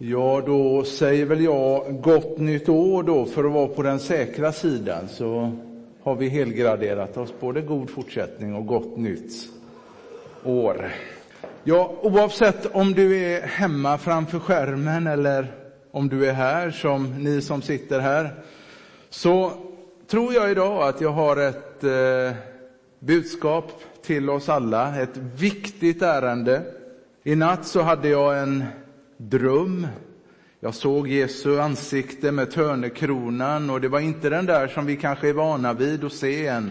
Ja, då säger väl jag gott nytt år då för att vara på den säkra sidan så har vi helgraderat oss både god fortsättning och gott nytt år. Ja, oavsett om du är hemma framför skärmen eller om du är här som ni som sitter här så tror jag idag att jag har ett eh, budskap till oss alla, ett viktigt ärende. I natt så hade jag en dröm. Jag såg Jesu ansikte med törnekronan och det var inte den där som vi kanske är vana vid att se, en,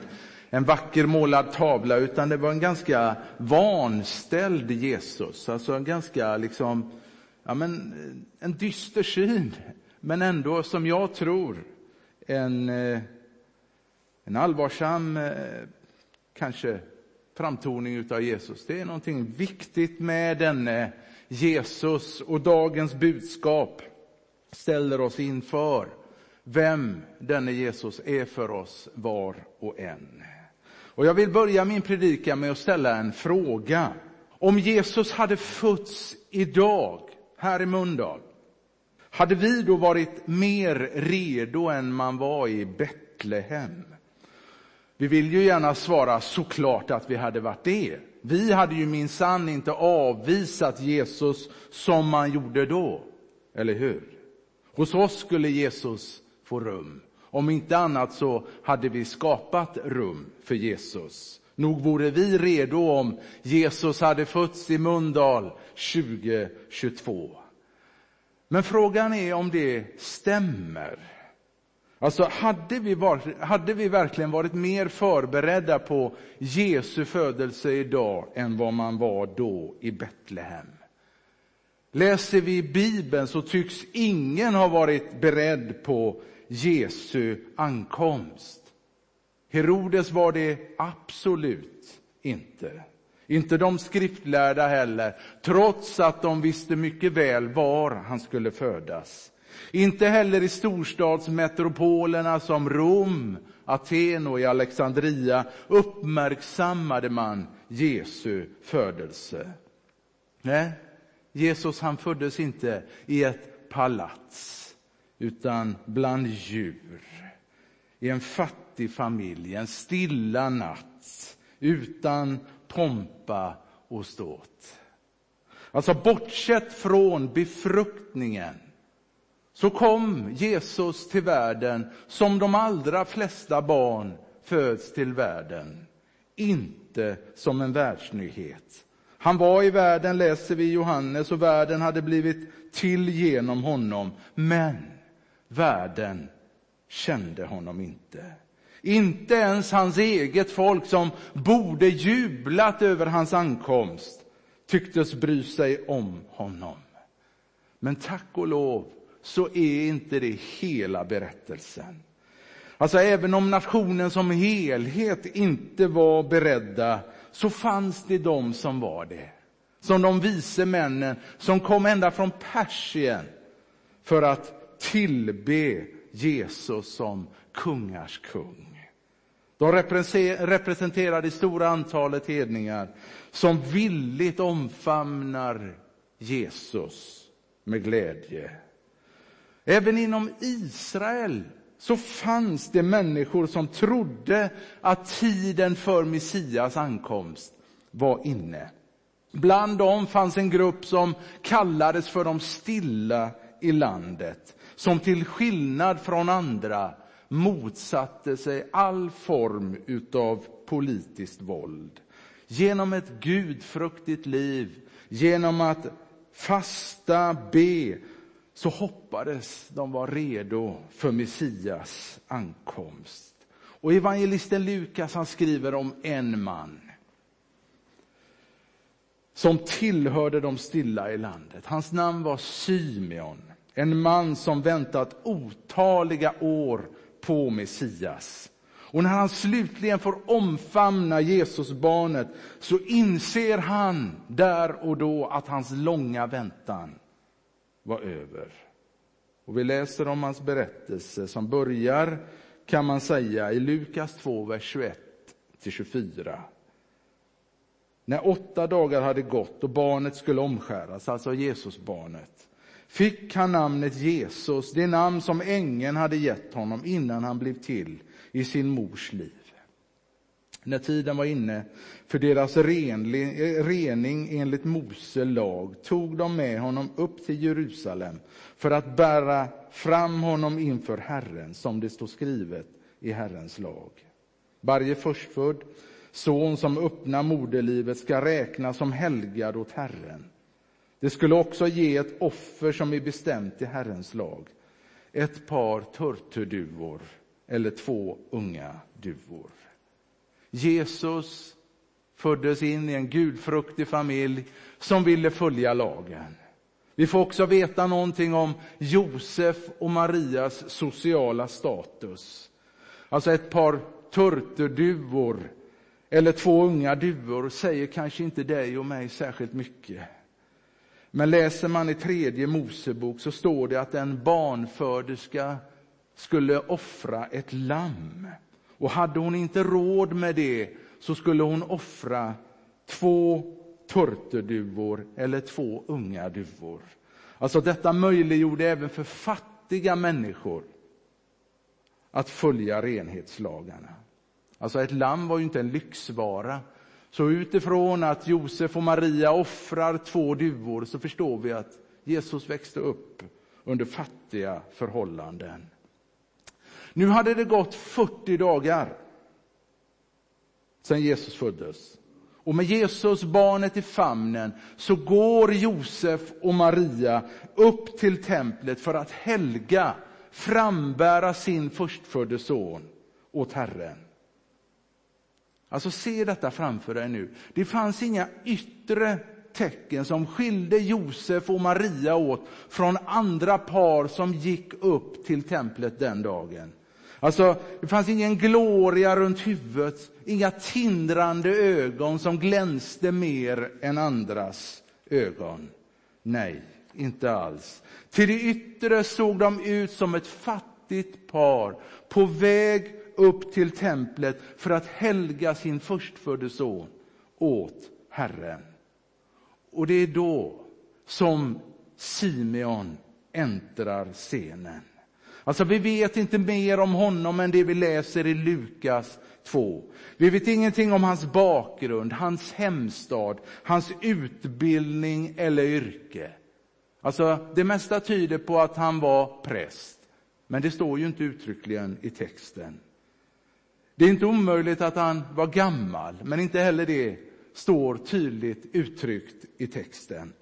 en vacker målad tavla, utan det var en ganska vanställd Jesus. Alltså en ganska liksom, ja men en dyster syn, men ändå som jag tror en, eh, en allvarsam, eh, kanske framtoning av Jesus. Det är någonting viktigt med denne Jesus och dagens budskap ställer oss inför vem denne Jesus är för oss var och en. Och jag vill börja min predikan med att ställa en fråga. Om Jesus hade fötts idag, här i Mölndal, hade vi då varit mer redo än man var i Betlehem? Vi vill ju gärna svara såklart att vi hade varit det. Vi hade ju minsann inte avvisat Jesus som man gjorde då, eller hur? Hos oss skulle Jesus få rum. Om inte annat så hade vi skapat rum för Jesus. Nog vore vi redo om Jesus hade fötts i Mundal 2022. Men frågan är om det stämmer. Alltså, hade vi, varit, hade vi verkligen varit mer förberedda på Jesu födelse idag än vad man var då i Betlehem? Läser vi Bibeln så tycks ingen ha varit beredd på Jesu ankomst. Herodes var det absolut inte. Inte de skriftlärda heller, trots att de visste mycket väl var han skulle födas. Inte heller i storstadsmetropolerna som Rom, Aten och i Alexandria uppmärksammade man Jesu födelse. Nej, Jesus han föddes inte i ett palats, utan bland djur. I en fattig familj, en stilla natt, utan pompa och ståt. Alltså bortsett från befruktningen så kom Jesus till världen som de allra flesta barn föds till världen. Inte som en världsnyhet. Han var i världen, läser vi i Johannes, och världen hade blivit till genom honom. Men världen kände honom inte. Inte ens hans eget folk som borde jublat över hans ankomst tycktes bry sig om honom. Men tack och lov så är inte det hela berättelsen. Alltså även om nationen som helhet inte var beredda så fanns det de som var det. Som de vise männen som kom ända från Persien för att tillbe Jesus som kungars kung. De representerar det stora antalet hedningar som villigt omfamnar Jesus med glädje. Även inom Israel så fanns det människor som trodde att tiden för Messias ankomst var inne. Bland dem fanns en grupp som kallades för de stilla i landet, som till skillnad från andra motsatte sig all form utav politiskt våld. Genom ett gudfruktigt liv, genom att fasta, be, så hoppades de var redo för Messias ankomst. Och evangelisten Lukas han skriver om en man som tillhörde de stilla i landet. Hans namn var Symeon, en man som väntat otaliga år på Messias. Och när han slutligen får omfamna Jesusbarnet så inser han där och då att hans långa väntan var över. Och vi läser om hans berättelse som börjar, kan man säga, i Lukas 2, vers 21 till 24. När åtta dagar hade gått och barnet skulle omskäras, alltså Jesusbarnet, fick han namnet Jesus, det namn som ängeln hade gett honom innan han blev till i sin mors liv. När tiden var inne för deras rening enligt Mose lag tog de med honom upp till Jerusalem för att bära fram honom inför Herren, som det står skrivet i Herrens lag. Varje förstfödd son som öppnar moderlivet ska räknas som helgad åt Herren. Det skulle också ge ett offer som är bestämt i Herrens lag. Ett par turturduvor eller två unga duvor. Jesus föddes in i en gudfruktig familj som ville följa lagen. Vi får också veta någonting om Josef och Marias sociala status. Alltså ett par turturduvor eller två unga duvor säger kanske inte dig och mig särskilt mycket. Men läser man i tredje Mosebok så står det att en barnföderska skulle offra ett lamm. Och hade hon inte råd med det så skulle hon offra två turturduvor eller två unga duvor. Alltså detta möjliggjorde även för fattiga människor att följa renhetslagarna. Alltså ett lamm var ju inte en lyxvara. Så utifrån att Josef och Maria offrar två duvor så förstår vi att Jesus växte upp under fattiga förhållanden. Nu hade det gått 40 dagar sedan Jesus föddes. Och med Jesus, barnet i famnen, så går Josef och Maria upp till templet för att helga, frambära sin förstfödde son åt Herren. Alltså se detta framför dig nu. Det fanns inga yttre tecken som skilde Josef och Maria åt från andra par som gick upp till templet den dagen. Alltså, det fanns ingen gloria runt huvudet, inga tindrande ögon som glänste mer än andras ögon. Nej, inte alls. Till det yttre såg de ut som ett fattigt par på väg upp till templet för att helga sin förstfödde son åt Herren. Och det är då som Simeon äntrar scenen. Alltså vi vet inte mer om honom än det vi läser i Lukas 2. Vi vet ingenting om hans bakgrund, hans hemstad, hans utbildning eller yrke. Alltså det mesta tyder på att han var präst, men det står ju inte uttryckligen i texten. Det är inte omöjligt att han var gammal, men inte heller det står tydligt uttryckt i texten.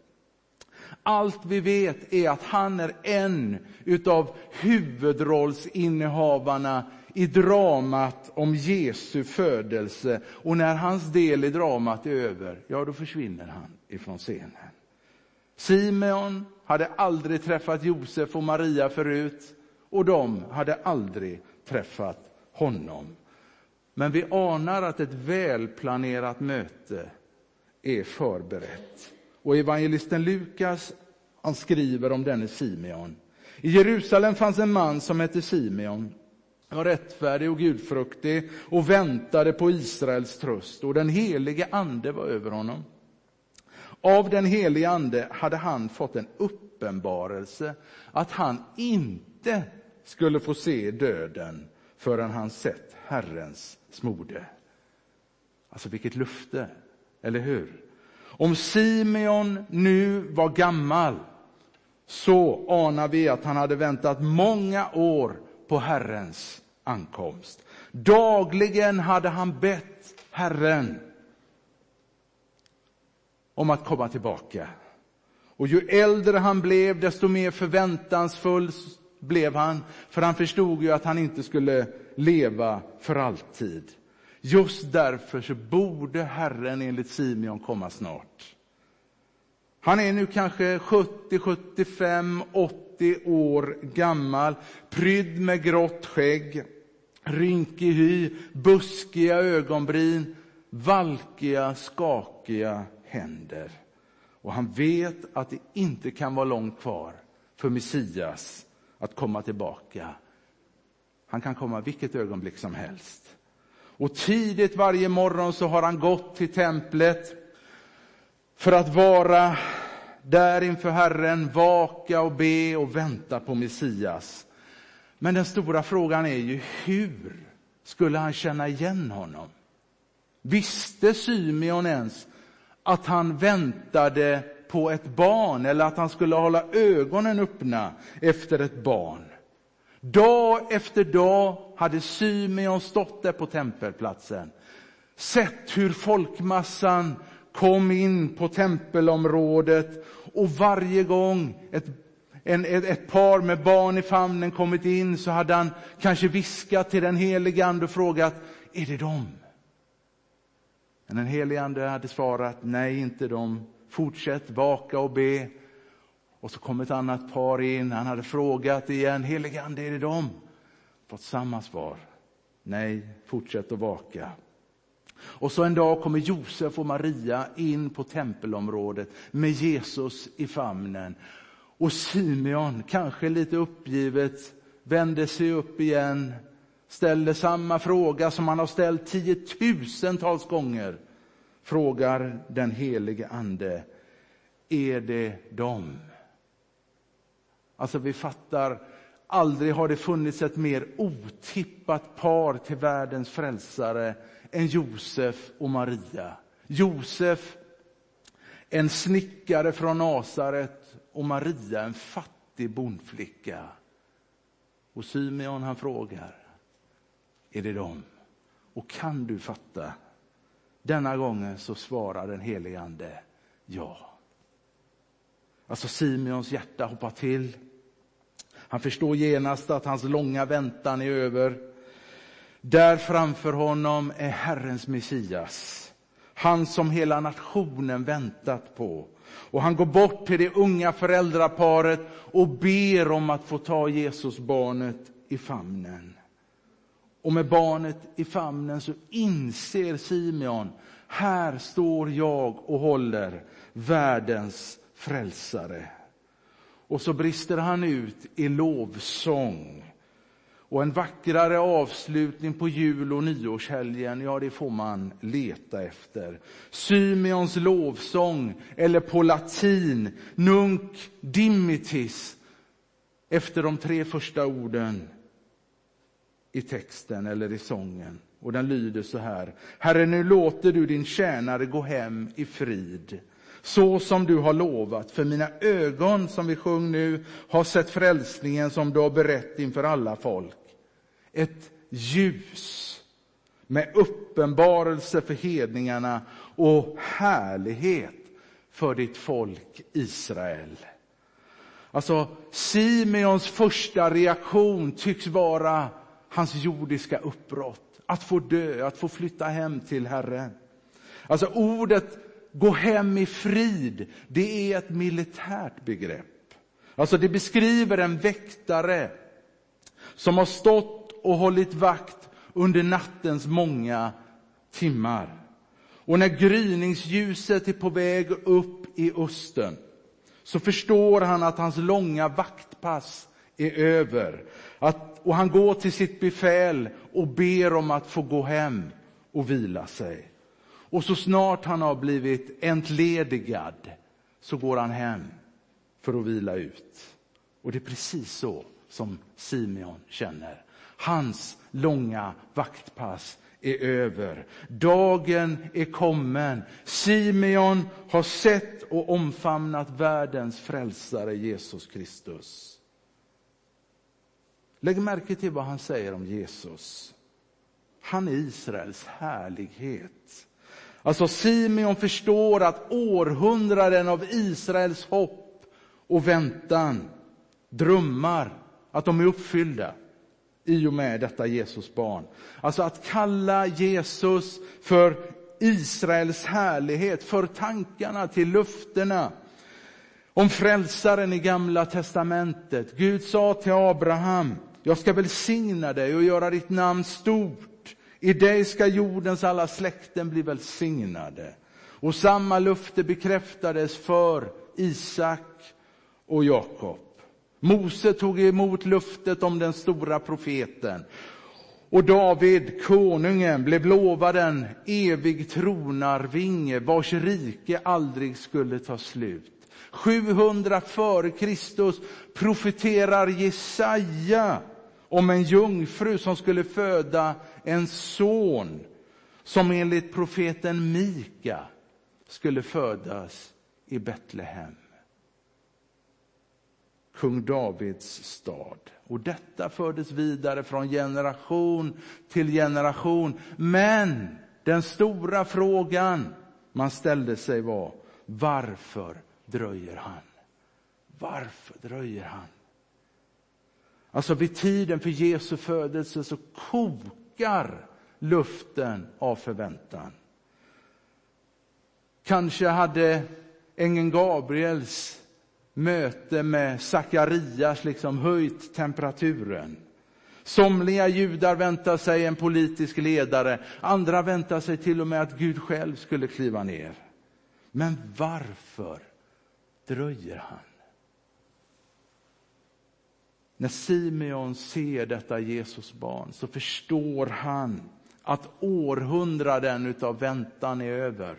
Allt vi vet är att han är en utav huvudrollsinnehavarna i dramat om Jesu födelse. Och när hans del i dramat är över, ja då försvinner han ifrån scenen. Simeon hade aldrig träffat Josef och Maria förut och de hade aldrig träffat honom. Men vi anar att ett välplanerat möte är förberett. Och evangelisten Lukas han skriver om denne Simeon. I Jerusalem fanns en man som hette Simeon. Han var rättfärdig och gudfruktig och väntade på Israels tröst och den helige ande var över honom. Av den helige ande hade han fått en uppenbarelse att han inte skulle få se döden förrän han sett Herrens smorde. Alltså vilket lufte, eller hur? Om Simeon nu var gammal så anar vi att han hade väntat många år på Herrens ankomst. Dagligen hade han bett Herren om att komma tillbaka. Och ju äldre han blev, desto mer förväntansfull blev han, för han förstod ju att han inte skulle leva för alltid. Just därför så borde Herren enligt Simeon komma snart. Han är nu kanske 70, 75, 80 år gammal, prydd med grått skägg, rynkig hy, buskiga ögonbryn, valkiga, skakiga händer. Och han vet att det inte kan vara långt kvar för Messias att komma tillbaka. Han kan komma vilket ögonblick som helst. Och tidigt varje morgon så har han gått till templet för att vara där inför Herren, vaka och be och vänta på Messias. Men den stora frågan är ju hur skulle han känna igen honom? Visste Symeon ens att han väntade på ett barn eller att han skulle hålla ögonen öppna efter ett barn? Dag efter dag hade Symeon stått där på tempelplatsen, sett hur folkmassan kom in på tempelområdet och varje gång ett, en, ett, ett, par med barn i famnen kommit in så hade han kanske viskat till den helige Ande och frågat, är det dem? Men den helige Ande hade svarat, nej inte dem, fortsätt vaka och be. Och så kom ett annat par in, han hade frågat igen, helige Ande är det dem? Fått samma svar, nej fortsätt att vaka. Och så en dag kommer Josef och Maria in på tempelområdet med Jesus i famnen. Och Simeon, kanske lite uppgivet, vänder sig upp igen, ställer samma fråga som han har ställt tiotusentals gånger. Frågar den helige Ande, är det dem? Alltså vi fattar, aldrig har det funnits ett mer otippat par till världens frälsare än Josef och Maria. Josef, en snickare från Nasaret och Maria, en fattig bondflicka. Och Symeon han frågar, är det dem? Och kan du fatta? Denna gången så svarar den helige Ande ja. Alltså Simeons hjärta hoppar till. Han förstår genast att hans långa väntan är över. Där framför honom är Herrens Messias, han som hela nationen väntat på. Och han går bort till det unga föräldraparet och ber om att få ta Jesusbarnet i famnen. Och med barnet i famnen så inser Simeon, här står jag och håller världens frälsare. Och så brister han ut i lovsång. Och en vackrare avslutning på jul och nyårshelgen, ja det får man leta efter. Symeons lovsång, eller på latin, Nunc Dimittis, efter de tre första orden i texten eller i sången. Och den lyder så här. Herre, nu låter du din tjänare gå hem i frid så som du har lovat. För mina ögon, som vi sjöng nu, har sett frälsningen som du har berett inför alla folk. Ett ljus med uppenbarelse för hedningarna och härlighet för ditt folk Israel. Alltså, Simeons första reaktion tycks vara hans jordiska uppbrott. Att få dö, att få flytta hem till Herren. Alltså ordet gå hem i frid, det är ett militärt begrepp. Alltså det beskriver en väktare som har stått och hållit vakt under nattens många timmar. Och när gryningsljuset är på väg upp i östen så förstår han att hans långa vaktpass är över. Att, och han går till sitt befäl och ber om att få gå hem och vila sig. Och så snart han har blivit entledigad så går han hem för att vila ut. Och det är precis så som Simeon känner. Hans långa vaktpass är över. Dagen är kommen. Simeon har sett och omfamnat världens frälsare Jesus Kristus. Lägg märke till vad han säger om Jesus. Han är Israels härlighet. Alltså Simeon förstår att århundraden av Israels hopp och väntan, drömmar, att de är uppfyllda i och med detta Jesus barn. Alltså att kalla Jesus för Israels härlighet, för tankarna till löftena om frälsaren i gamla testamentet. Gud sa till Abraham, jag ska välsigna dig och göra ditt namn stort i dig ska jordens alla släkten bli välsignade. Och samma löfte bekräftades för Isak och Jakob. Mose tog emot löftet om den stora profeten. Och David, konungen, blev lovad en evig tronarvinge vars rike aldrig skulle ta slut. 700 före Kristus profeterar Jesaja om en jungfru som skulle föda en son som enligt profeten Mika skulle födas i Betlehem. Kung Davids stad. Och detta fördes vidare från generation till generation. Men den stora frågan man ställde sig var, varför dröjer han? Varför dröjer han? Alltså vid tiden för Jesu födelse så kokar luften av förväntan. Kanske hade ängeln Gabriels möte med Sakarias liksom höjt temperaturen. Somliga judar väntar sig en politisk ledare, andra väntar sig till och med att Gud själv skulle kliva ner. Men varför dröjer han? När Simeon ser detta Jesusbarn så förstår han att århundraden av väntan är över.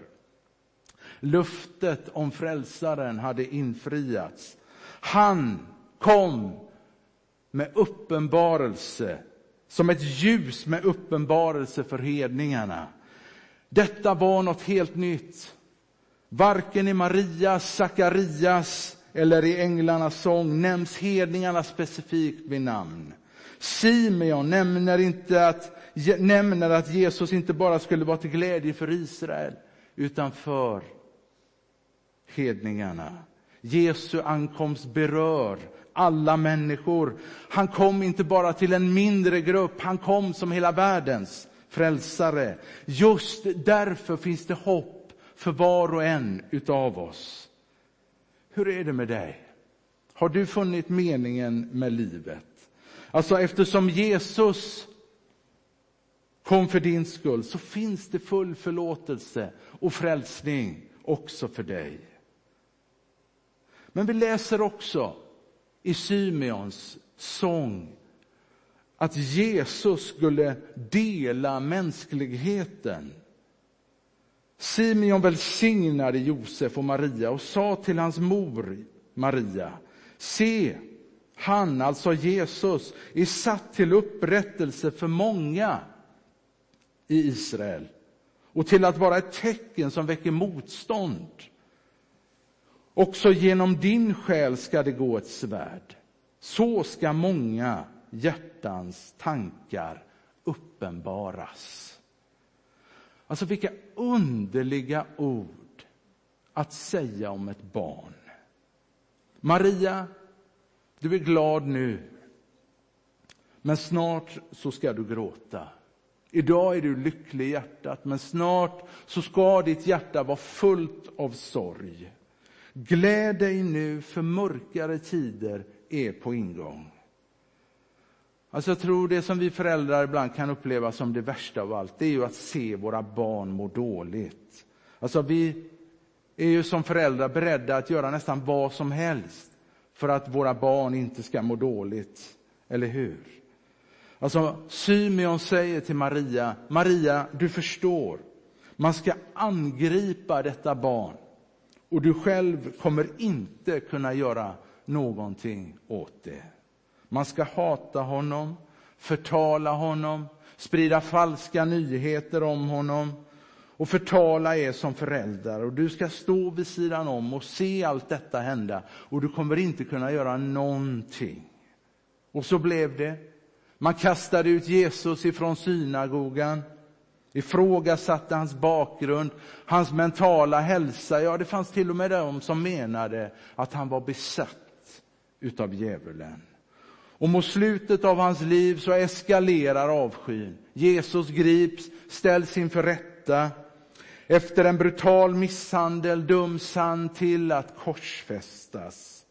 Löftet om frälsaren hade infriats. Han kom med uppenbarelse, som ett ljus med uppenbarelse för hedningarna. Detta var något helt nytt. Varken i Marias, Sakarias eller i änglarnas sång nämns hedningarna specifikt vid namn. Simeon nämner, inte att, nämner att Jesus inte bara skulle vara till glädje för Israel, utan för hedningarna. Jesu ankomst berör alla människor. Han kom inte bara till en mindre grupp, han kom som hela världens frälsare. Just därför finns det hopp för var och en utav oss. Hur är det med dig? Har du funnit meningen med livet? Alltså eftersom Jesus kom för din skull så finns det full förlåtelse och frälsning också för dig. Men vi läser också i Symeons sång att Jesus skulle dela mänskligheten. Simeon välsignade Josef och Maria och sa till hans mor Maria, se, han, alltså Jesus, är satt till upprättelse för många i Israel och till att vara ett tecken som väcker motstånd. Också genom din själ ska det gå ett svärd. Så ska många hjärtans tankar uppenbaras. Alltså vilka underliga ord att säga om ett barn. Maria, du är glad nu, men snart så ska du gråta. Idag är du lycklig i hjärtat, men snart så ska ditt hjärta vara fullt av sorg. Gläd dig nu, för mörkare tider är på ingång. Alltså jag tror det som vi föräldrar ibland kan uppleva som det värsta av allt, det är ju att se våra barn må dåligt. Alltså vi är ju som föräldrar beredda att göra nästan vad som helst för att våra barn inte ska må dåligt, eller hur? Alltså Symeon säger till Maria, Maria, du förstår, man ska angripa detta barn och du själv kommer inte kunna göra någonting åt det. Man ska hata honom, förtala honom, sprida falska nyheter om honom och förtala er som föräldrar. Och du ska stå vid sidan om och se allt detta hända och du kommer inte kunna göra någonting. Och så blev det. Man kastade ut Jesus ifrån synagogan ifrågasatte hans bakgrund, hans mentala hälsa. Ja, det fanns till och med de som menade att han var besatt utav djävulen. Och mot slutet av hans liv så eskalerar avskyn. Jesus grips, ställs inför rätta. Efter en brutal misshandel döms han till att korsfästas.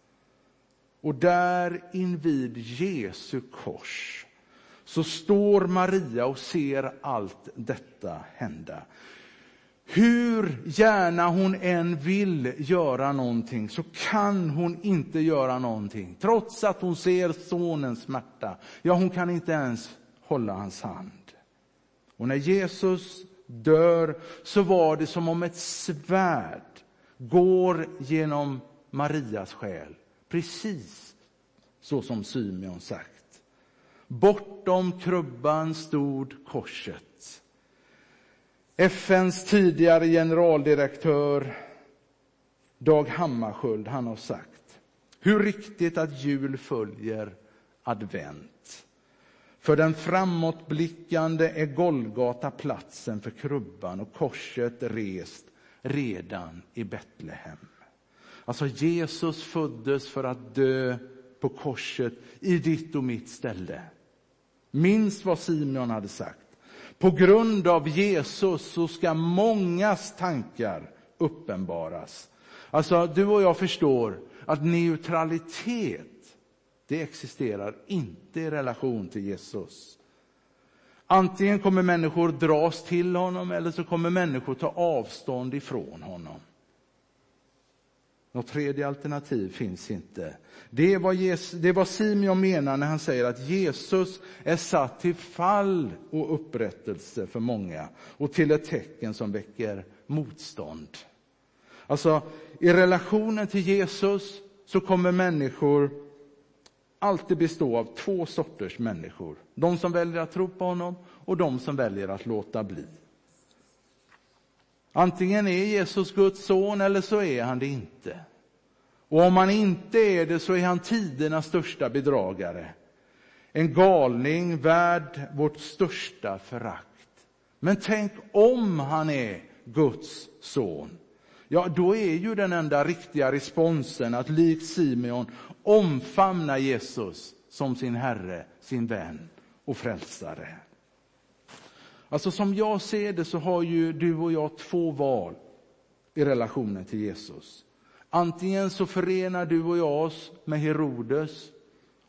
Och där invid Jesu kors så står Maria och ser allt detta hända. Hur gärna hon än vill göra någonting så kan hon inte göra någonting. Trots att hon ser sonens smärta. Ja, hon kan inte ens hålla hans hand. Och när Jesus dör så var det som om ett svärd går genom Marias själ, precis så som Symeon sagt. Bortom krubban stod korset. FNs tidigare generaldirektör Dag Hammarskjöld, han har sagt hur riktigt att jul följer advent. För den framåtblickande är Golgata platsen för krubban och korset rest redan i Betlehem. Alltså Jesus föddes för att dö på korset i ditt och mitt ställe. Minns vad Simeon hade sagt. På grund av Jesus så ska mångas tankar uppenbaras. Alltså, du och jag förstår att neutralitet, det existerar inte i relation till Jesus. Antingen kommer människor dras till honom eller så kommer människor ta avstånd ifrån honom. Något tredje alternativ finns inte. Det är vad, Jesus, det är vad Simeon menar när han säger att Jesus är satt till fall och upprättelse för många och till ett tecken som väcker motstånd. Alltså, i relationen till Jesus så kommer människor alltid bestå av två sorters människor. De som väljer att tro på honom och de som väljer att låta bli. Antingen är Jesus Guds son eller så är han det inte. Och om han inte är det så är han tidernas största bedragare. En galning värd vårt största förakt. Men tänk om han är Guds son. Ja, då är ju den enda riktiga responsen att likt Simeon omfamna Jesus som sin Herre, sin vän och frälsare. Alltså som jag ser det så har ju du och jag två val i relationen till Jesus. Antingen så förenar du och jag oss med Herodes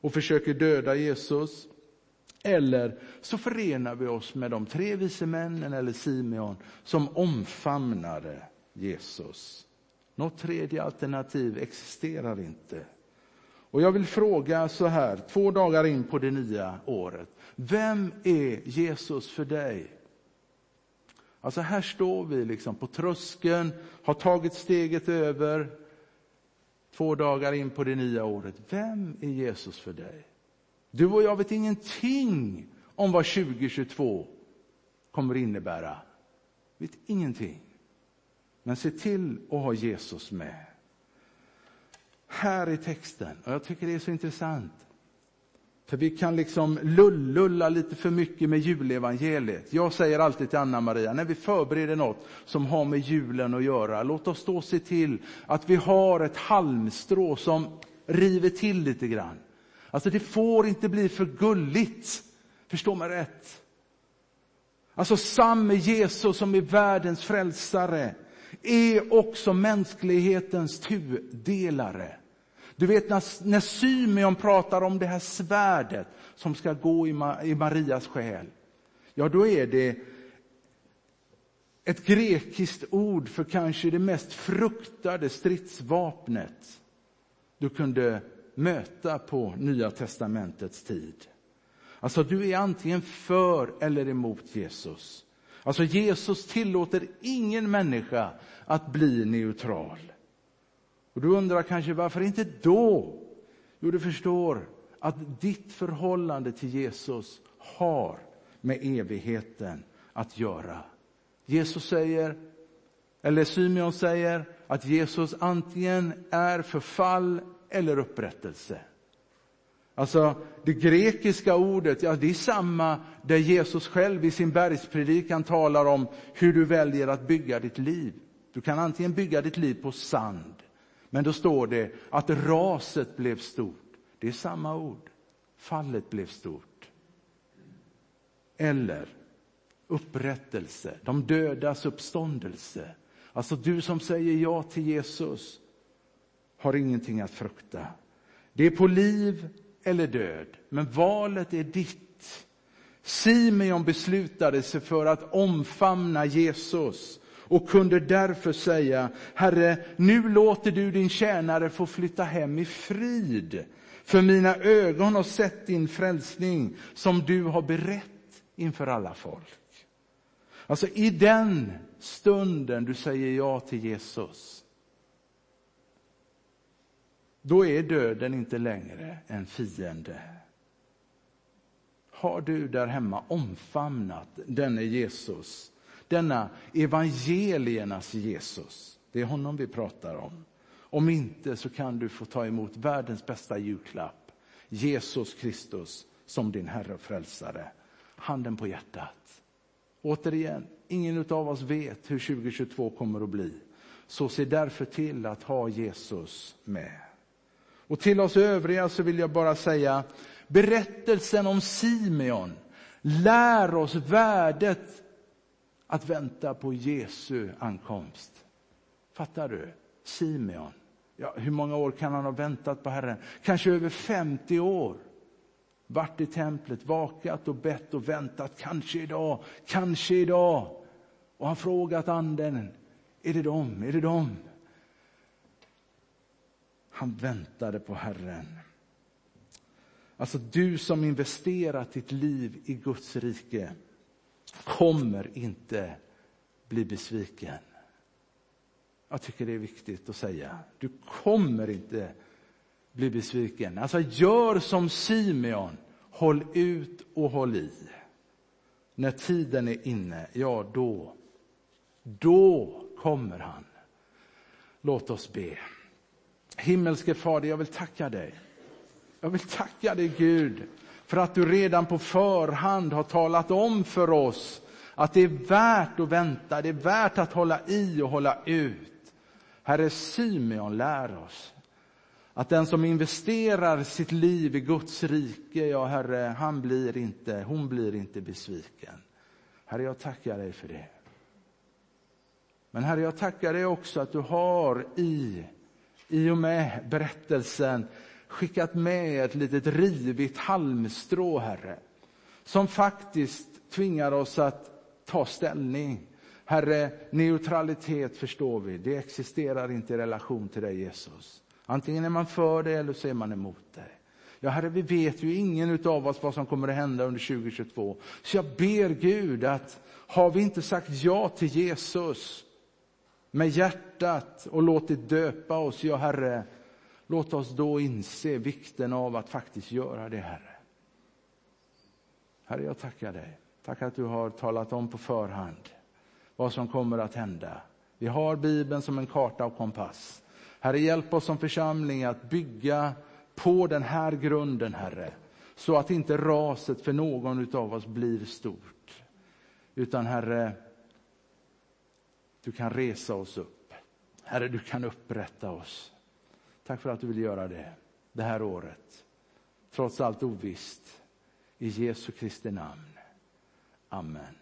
och försöker döda Jesus. Eller så förenar vi oss med de tre vise männen eller Simeon som omfamnade Jesus. Något tredje alternativ existerar inte. Och jag vill fråga så här, två dagar in på det nya året. Vem är Jesus för dig? Alltså här står vi liksom på tröskeln, har tagit steget över, två dagar in på det nya året. Vem är Jesus för dig? Du och jag vet ingenting om vad 2022 kommer innebära. Vet ingenting. Men se till att ha Jesus med. Här i texten, och jag tycker det är så intressant, för vi kan liksom lullulla lite för mycket med julevangeliet. Jag säger alltid till Anna-Maria, när vi förbereder något som har med julen att göra, låt oss då se till att vi har ett halmstrå som river till lite grann. Alltså det får inte bli för gulligt. Förstå mig rätt. Alltså samme Jesus som är världens frälsare är också mänsklighetens tudelare. Du vet när, när Symeon pratar om det här svärdet som ska gå i, i Marias själ. Ja, då är det ett grekiskt ord för kanske det mest fruktade stridsvapnet du kunde möta på Nya testamentets tid. Alltså, du är antingen för eller emot Jesus. Alltså, Jesus tillåter ingen människa att bli neutral. Och du undrar kanske varför inte då? Jo, du förstår att ditt förhållande till Jesus har med evigheten att göra. Jesus säger, eller Symeon säger, att Jesus antingen är förfall eller upprättelse. Alltså, det grekiska ordet, ja, det är samma där Jesus själv i sin bergspredikan talar om hur du väljer att bygga ditt liv. Du kan antingen bygga ditt liv på sand men då står det att raset blev stort. Det är samma ord. Fallet blev stort. Eller upprättelse, de dödas uppståndelse. Alltså du som säger ja till Jesus har ingenting att frukta. Det är på liv eller död, men valet är ditt. Simeon beslutade sig för att omfamna Jesus och kunde därför säga, Herre, nu låter du din tjänare få flytta hem i frid. För mina ögon har sett din frälsning som du har berett inför alla folk. Alltså i den stunden du säger ja till Jesus, då är döden inte längre en fiende. Har du där hemma omfamnat denne Jesus, denna evangeliernas Jesus? Det är honom vi pratar om. Om inte så kan du få ta emot världens bästa julklapp, Jesus Kristus som din Herre och Frälsare. Handen på hjärtat. Återigen, ingen av oss vet hur 2022 kommer att bli. Så se därför till att ha Jesus med. Och till oss övriga så vill jag bara säga, berättelsen om Simeon lär oss värdet att vänta på Jesu ankomst. Fattar du? Simeon. Ja, hur många år kan han ha väntat på Herren? Kanske över 50 år. Vart i templet, vakat och bett och väntat. Kanske idag, kanske idag. Och han frågat anden, är det dem, är det dem? Han väntade på Herren. Alltså du som investerat ditt liv i Guds rike kommer inte bli besviken. Jag tycker det är viktigt att säga. Du kommer inte bli besviken. Alltså gör som Simeon. Håll ut och håll i. När tiden är inne, ja då, då kommer han. Låt oss be. Himmelske Fader, jag vill tacka dig. Jag vill tacka dig Gud för att du redan på förhand har talat om för oss att det är värt att vänta, det är värt att hålla i och hålla ut. Herre Simeon, lär oss att den som investerar sitt liv i Guds rike, ja Herre, han blir inte, hon blir inte besviken. Herre, jag tackar dig för det. Men Herre, jag tackar dig också att du har i, i och med berättelsen skickat med ett litet rivigt halmstrå, Herre, som faktiskt tvingar oss att ta ställning Herre, neutralitet förstår vi, det existerar inte i relation till dig Jesus. Antingen är man för dig eller så är man emot dig. Ja, Herre, vi vet ju ingen av oss vad som kommer att hända under 2022. Så jag ber Gud att har vi inte sagt ja till Jesus med hjärtat och låtit döpa oss, ja Herre, låt oss då inse vikten av att faktiskt göra det, Herre. Herre, jag tackar dig. Tack att du har talat om på förhand vad som kommer att hända. Vi har Bibeln som en karta och kompass. Herre, hjälp oss som församling att bygga på den här grunden, Herre, så att inte raset för någon av oss blir stort. Utan Herre, du kan resa oss upp. Herre, du kan upprätta oss. Tack för att du vill göra det, det här året. Trots allt ovisst. I Jesu Kristi namn. Amen.